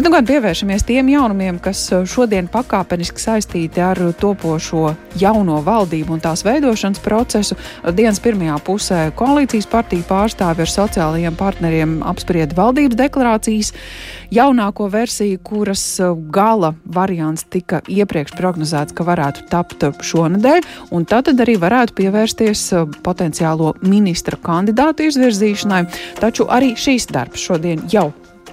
Bet nu gan pievēršamies tiem jaunumiem, kas šodien pakāpeniski saistīti ar topošo jauno valdību un tās veidošanas procesu. Dienas pirmajā pusē koalīcijas partiju pārstāvi ar sociālajiem partneriem apsprieda valdības deklarācijas jaunāko versiju, kuras gala variants tika iepriekš prognozēts, ka varētu tapt šonadēļ, un tad arī varētu pievērsties potenciālo ministra kandidātu izvirzīšanai. Taču arī šīs darbs šodien jau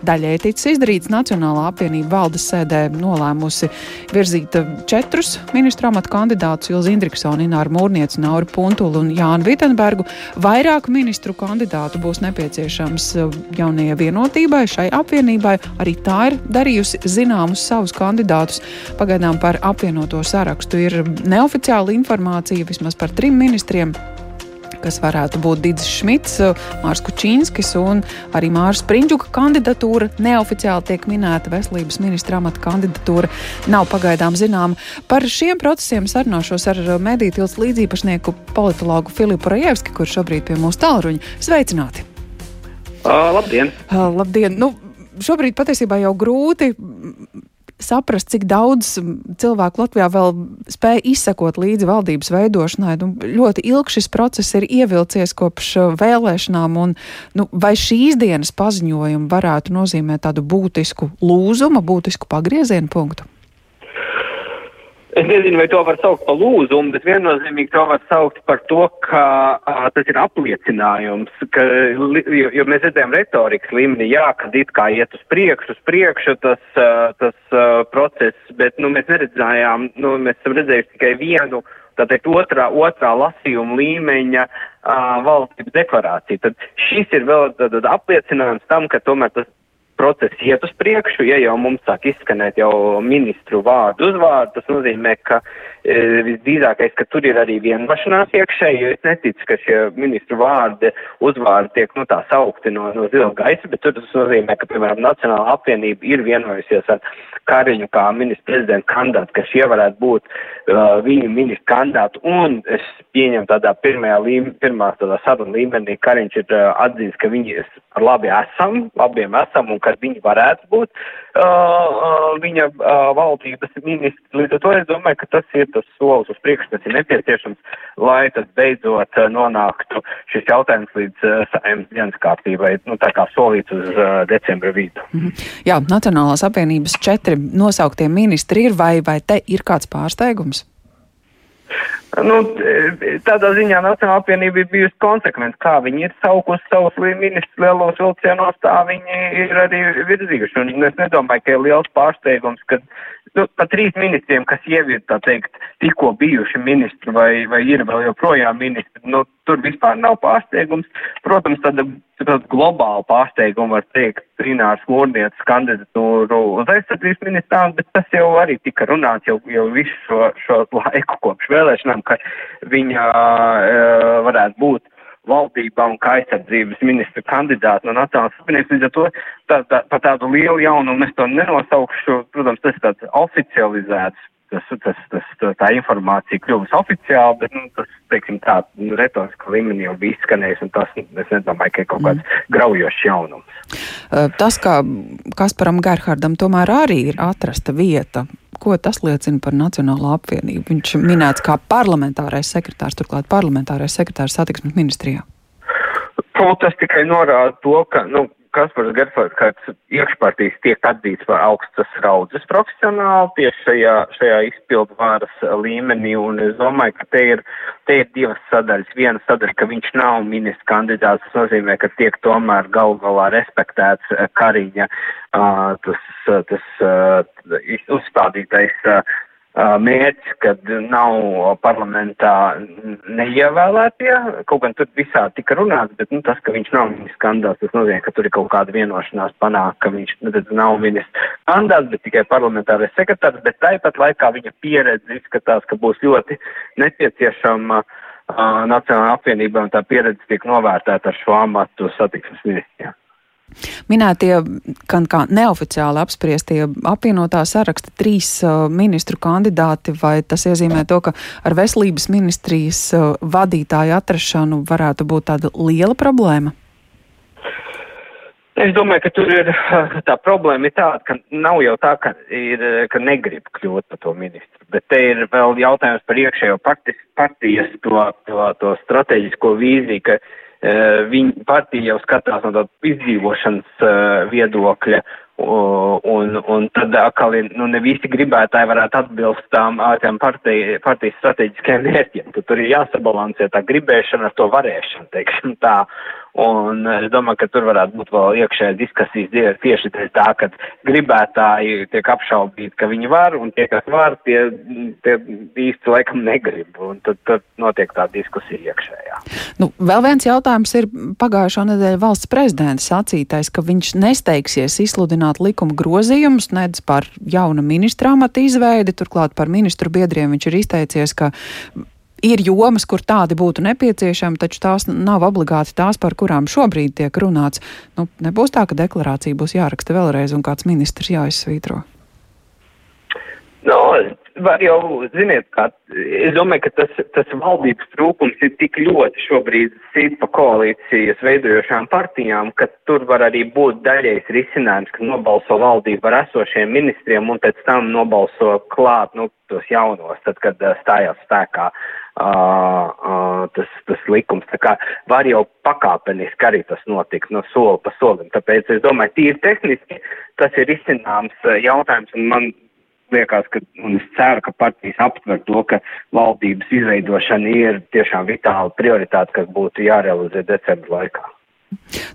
daļai ticis izdarīts. Nacionālā apvienība valdes sēdē nolēmusi virzīt četrus ministru amatu kandidātus - Ilzi Indriksonu, Ināru Mūrnieci, Nauru Puntulu un Jānu Vitenbergu. Vairāk ministru kandidātu būs nepieciešams jaunajai vienotībai, šai apvienībai. Arī tā ir darījusi zināmus savus kandidātus. Pagaidām par apvienoto sarakstu ir neoficiāla informācija vismaz par trim ministriem kas varētu būt Digis Šmits, Mārs Kučīnskis un arī Mārs Prindžuka kandidatūra. Neoficiāli tiek minēta veselības ministra amata kandidatūra, nav pagaidām zināma. Par šiem procesiem sarunāšos ar mediju tilts līdzīpašnieku politologu Filipu Rajevski, kurš šobrīd pie mūsu tālruņa. Sveicināti! Uh, labdien! Uh, labdien! Nu, šobrīd patiesībā jau grūti saprast, cik daudz cilvēku Latvijā vēl spēja izsekot līdzi valdības veidošanai. Nu, ļoti ilgi šis process ir ievilcies kopš uh, vēlēšanām, un nu, vai šīs dienas paziņojumi varētu nozīmēt tādu būtisku lūzumu, būtisku pagriezienu punktu? Es nezinu, vai to var saukt par lūzumu, bet viennozīmīgi to var saukt par to, ka a, tas ir apliecinājums, ka, jo, jo mēs redzējām retorikas līmenī, jā, kad it kā iet uz priekšu, uz priekšu tas, a, tas a, process, bet, nu, mēs neredzējām, nu, mēs esam redzējuši tikai vienu, tātad otrā, otrā lasījuma līmeņa a, valdības deklarāciju. Tad šis ir vēl tad, tad apliecinājums tam, ka tomēr tas process iet uz priekšu, ja jau mums sāk izskanēt jau ministru vārdu uzvārdu, tas nozīmē, ka e, visdrīzākais, ka tur ir arī vienmašanās iekšēji, jo es neticu, ka šie ministru vārdi uzvārdi tiek, nu, tā saukti no, no zila gaisa, bet tur tas nozīmē, ka, piemēram, Nacionāla apvienība ir vienojusies ar Kariņu kā ministru prezidentu kandidātu, ka šie varētu būt uh, viņu ministru kandidātu, un es pieņemu tādā pirmajā līmenī, pirmā tādā saruna līmenī, Kariņš ir uh, atzīst, ka viņi ar labi esam, labiem esam, un ka viņi varētu būt uh, viņa uh, valdības ministrs. Līdz ar to es domāju, ka tas ir tas solis uz priekšu, kas ir nepieciešams, lai tad beidzot uh, nonāktu šis jautājums līdz uh, saimnes dienas kārtībai, nu tā kā solīts uz uh, decembra vidu. Mm -hmm. Jā, Nacionālās apvienības četri nosauktie ministri ir, vai, vai te ir kāds pārsteigums? Nu, tādā ziņā Nacionāla apvienība ir bijusi konsekventa, kā viņi ir saukusi savus ministrus lielos vilcienos, tā viņi ir arī virzījuši. Un es nedomāju, ka ir liels pārsteigums, ka nu, pat trīs ministriem, kas jau ir, teikt, tikko bijuši ministri vai, vai ir vēl joprojām ministri, nu, tur vispār nav pārsteigums. Protams, tāda, tāda globāla pārsteiguma var teikt Trinārs Mūrnieces kandidatūru uz aizsardzības ministrām, bet tas jau arī tika runāts jau, jau visu šo, šo laiku kopš vēlēšanām, ka viņa uh, varētu būt valdībā un kā aizsardzības ministra kandidāti no Nacionālās apvienības. Līdz ar to tā, tā, par tādu lielu jaunumu es to nenosaukšu. Protams, tas ir tāds oficializēts. Tas, tas, tas, tā, informācija kļuvusi oficiāli, bet nu, tas, teiksim, tā nu, retoriska līmenī jau bija izskanējis, un tas, es nedomāju, ka ir kaut kāds mm. graujošs jaunums. Tas, kā Kasparam Gerhardam tomēr arī ir atrasta vieta Ko tas liecina par Nacionālo apvienību? Viņš minēts kā parlamentārais sekretārs, turklāt parlamentārais sekretārs satiksmes ministrijā. Nu, tas tikai norāda to, ka nu, Kaspars Gerhards kāds iekšpartijas tiek atzīts par augstas raudzes profesionāli tieši šajā, šajā izpildu vāras līmenī, un es domāju, ka te ir, te ir divas sadaļas. Viena sadaļa, ka viņš nav ministrs kandidāts, tas nozīmē, ka tiek tomēr gal galā respektēts Kariņa, uh, tas, tas uh, uzstādītais uh, mērķis, kad nav parlamentā neievēlētie, kaut gan tur visā tika runāts, bet nu, tas, ka viņš nav ministrs kandidāts, tas nozīmē, ka tur ir kaut kāda vienošanās panākt, ka viņš nu, nav ministrs kandidāts, bet tikai parlamentārais sekretārs, bet tāpat laikā viņa pieredze izskatās, ka būs ļoti nepieciešama uh, Nacionālajā apvienībā, un tā pieredze tiek novērtēta ar šo amatu satiksmes ministrijā. Minētie, gan kā neoficiāli apspriestie apvienotā saraksta trīs uh, ministru kandidāti, vai tas iezīmē to, ka ar veselības ministrijas uh, vadītāju atrašanu varētu būt tāda liela problēma? Es domāju, ka tur ir tā problēma ir tāda, ka nav jau tā, ka, ir, ka negrib kļūt par to ministru, bet te ir vēl jautājums par iekšējo partijas, partijas to, to, to strateģisko vīziju, ka uh, viņa partija jau skatās no tāda izdzīvošanas uh, viedokļa Un, un tad atkal nu, ne visi gribētāji varētu atbilst tām ārējām partij, partijas strateģiskajiem mērķiem. Tur ir jāsabalansē tā gribēšana ar to varēšanu, teiksim tā. Un es domāju, ka tur varētu būt vēl iekšējā diskusijas tieši tā, ka gribētāji tiek apšaubīti, ka viņi var, un tie, kas var, tie, tie īsti laikam negrib. Un tad, tad notiek tā diskusija iekšējā. Nu, vēl viens jautājums ir pagājušā nedēļa valsts prezidenta sacītais, ka viņš nesteigsies izsludināt likuma grozījumus, nedz par jauna ministra amata izveidi, turklāt par ministru biedriem viņš ir izteicies, ka ir jomas, kur tādi būtu nepieciešami, taču tās nav obligāti tās, par kurām šobrīd tiek runāts. Nu, nebūs tā, ka deklarācija būs jāraksta vēlreiz un kāds ministrs jāizsvītro. No, var jau, ziniet, kā, es domāju, ka tas, tas valdības trūkums ir tik ļoti šobrīd sit pa koalīcijas veidojošām partijām, ka tur var arī būt daļais risinājums, ka nobalso valdību ar esošiem ministriem un pēc tam nobalso klāt, nu, tos jaunos, tad, kad uh, stājās spēkā uh, uh, tas, tas likums. Tā kā var jau pakāpeniski arī tas notikt no soli pa solim. Tāpēc es domāju, tīri tehniski tas ir izcināms jautājums, un man liekas, ka, un es ceru, ka partijas aptver to, ka valdības izveidošana ir tiešām vitāla prioritāte, kas būtu jārealizē decembra laikā.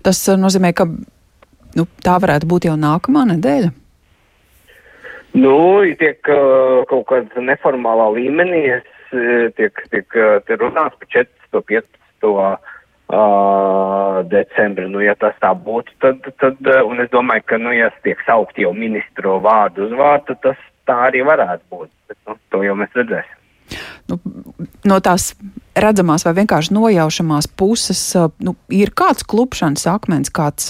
Tas nozīmē, ka nu, tā varētu būt jau nākamā nedēļa. Nu, tiek uh, kaut kādā neformālā līmenī, es tiek, tiek, tiek runāts par 14. 15. Uh, decembri. Nu, ja tas tā būtu, tad, tad, un es domāju, ka, nu, ja tiek saukt jau ministru vārdu uz vārdu, tad tas tā arī varētu būt. Bet, nu, to jau mēs redzēsim. Nu, no tās redzamās vai vienkārši nojaušamās puses nu, ir kāds klupšanas akmens, kāds,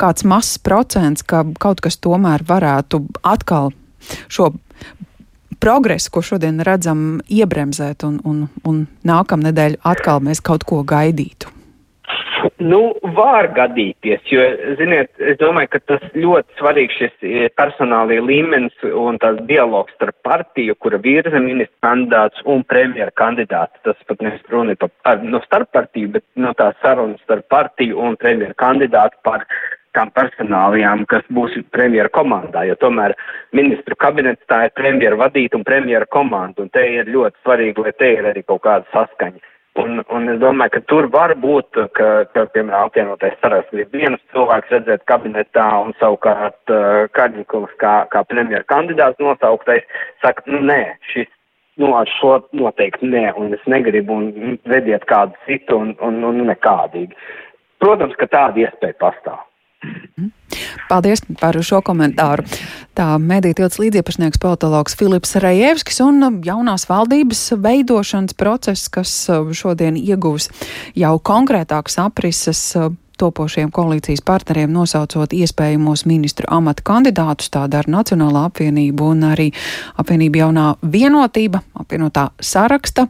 kāds mazs procents, ka kaut kas tomēr varētu atkal šo progresu, ko šodien redzam, iebremzēt un, un, un nākamnedēļ atkal mēs kaut ko gaidītu? Nu, var gadīties, jo, ziniet, es domāju, ka tas ļoti svarīgs šis e, personālajie līmenis un tās dialogs starp partiju, kura virza ministra kandidāts un premjera kandidāts. Tas pat nevis runa par, par, no starp partiju, bet no tā sarunas starp partiju un premjera kandidātu par tām personālijām, kas būs premjera komandā, jo tomēr ministru kabinets tā ir premjera vadīta un premjera komanda, un te ir ļoti svarīgi, lai te ir arī kaut kāda saskaņa. Un, un es domāju, ka tur var būt, ka, ka piemēram, apvienotais saraksts grib vienus cilvēkus redzēt kabinetā un savukārt uh, Karņikovs kā, kā premjera kandidāts nosauktais saka, nu nē, šis, nu ar šo noteikti nē, un es negribu un vediet kādu citu un, un, un nekādīgi. Protams, ka tāda iespēja pastāv. Paldies par šo komentāru. Tā mediju tilts līdziepašnieks politologs Filips Rejevskis un jaunās valdības veidošanas process, kas uh, šodien iegūs jau konkrētākas aprises uh, topošiem koalīcijas partneriem nosaucot iespējamos ministru amata kandidātus, tāda ar Nacionālā apvienību un arī apvienība jaunā vienotība, apvienotā saraksta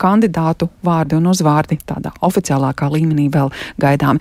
kandidātu vārdi un uzvārdi tādā oficiālākā līmenī vēl gaidām.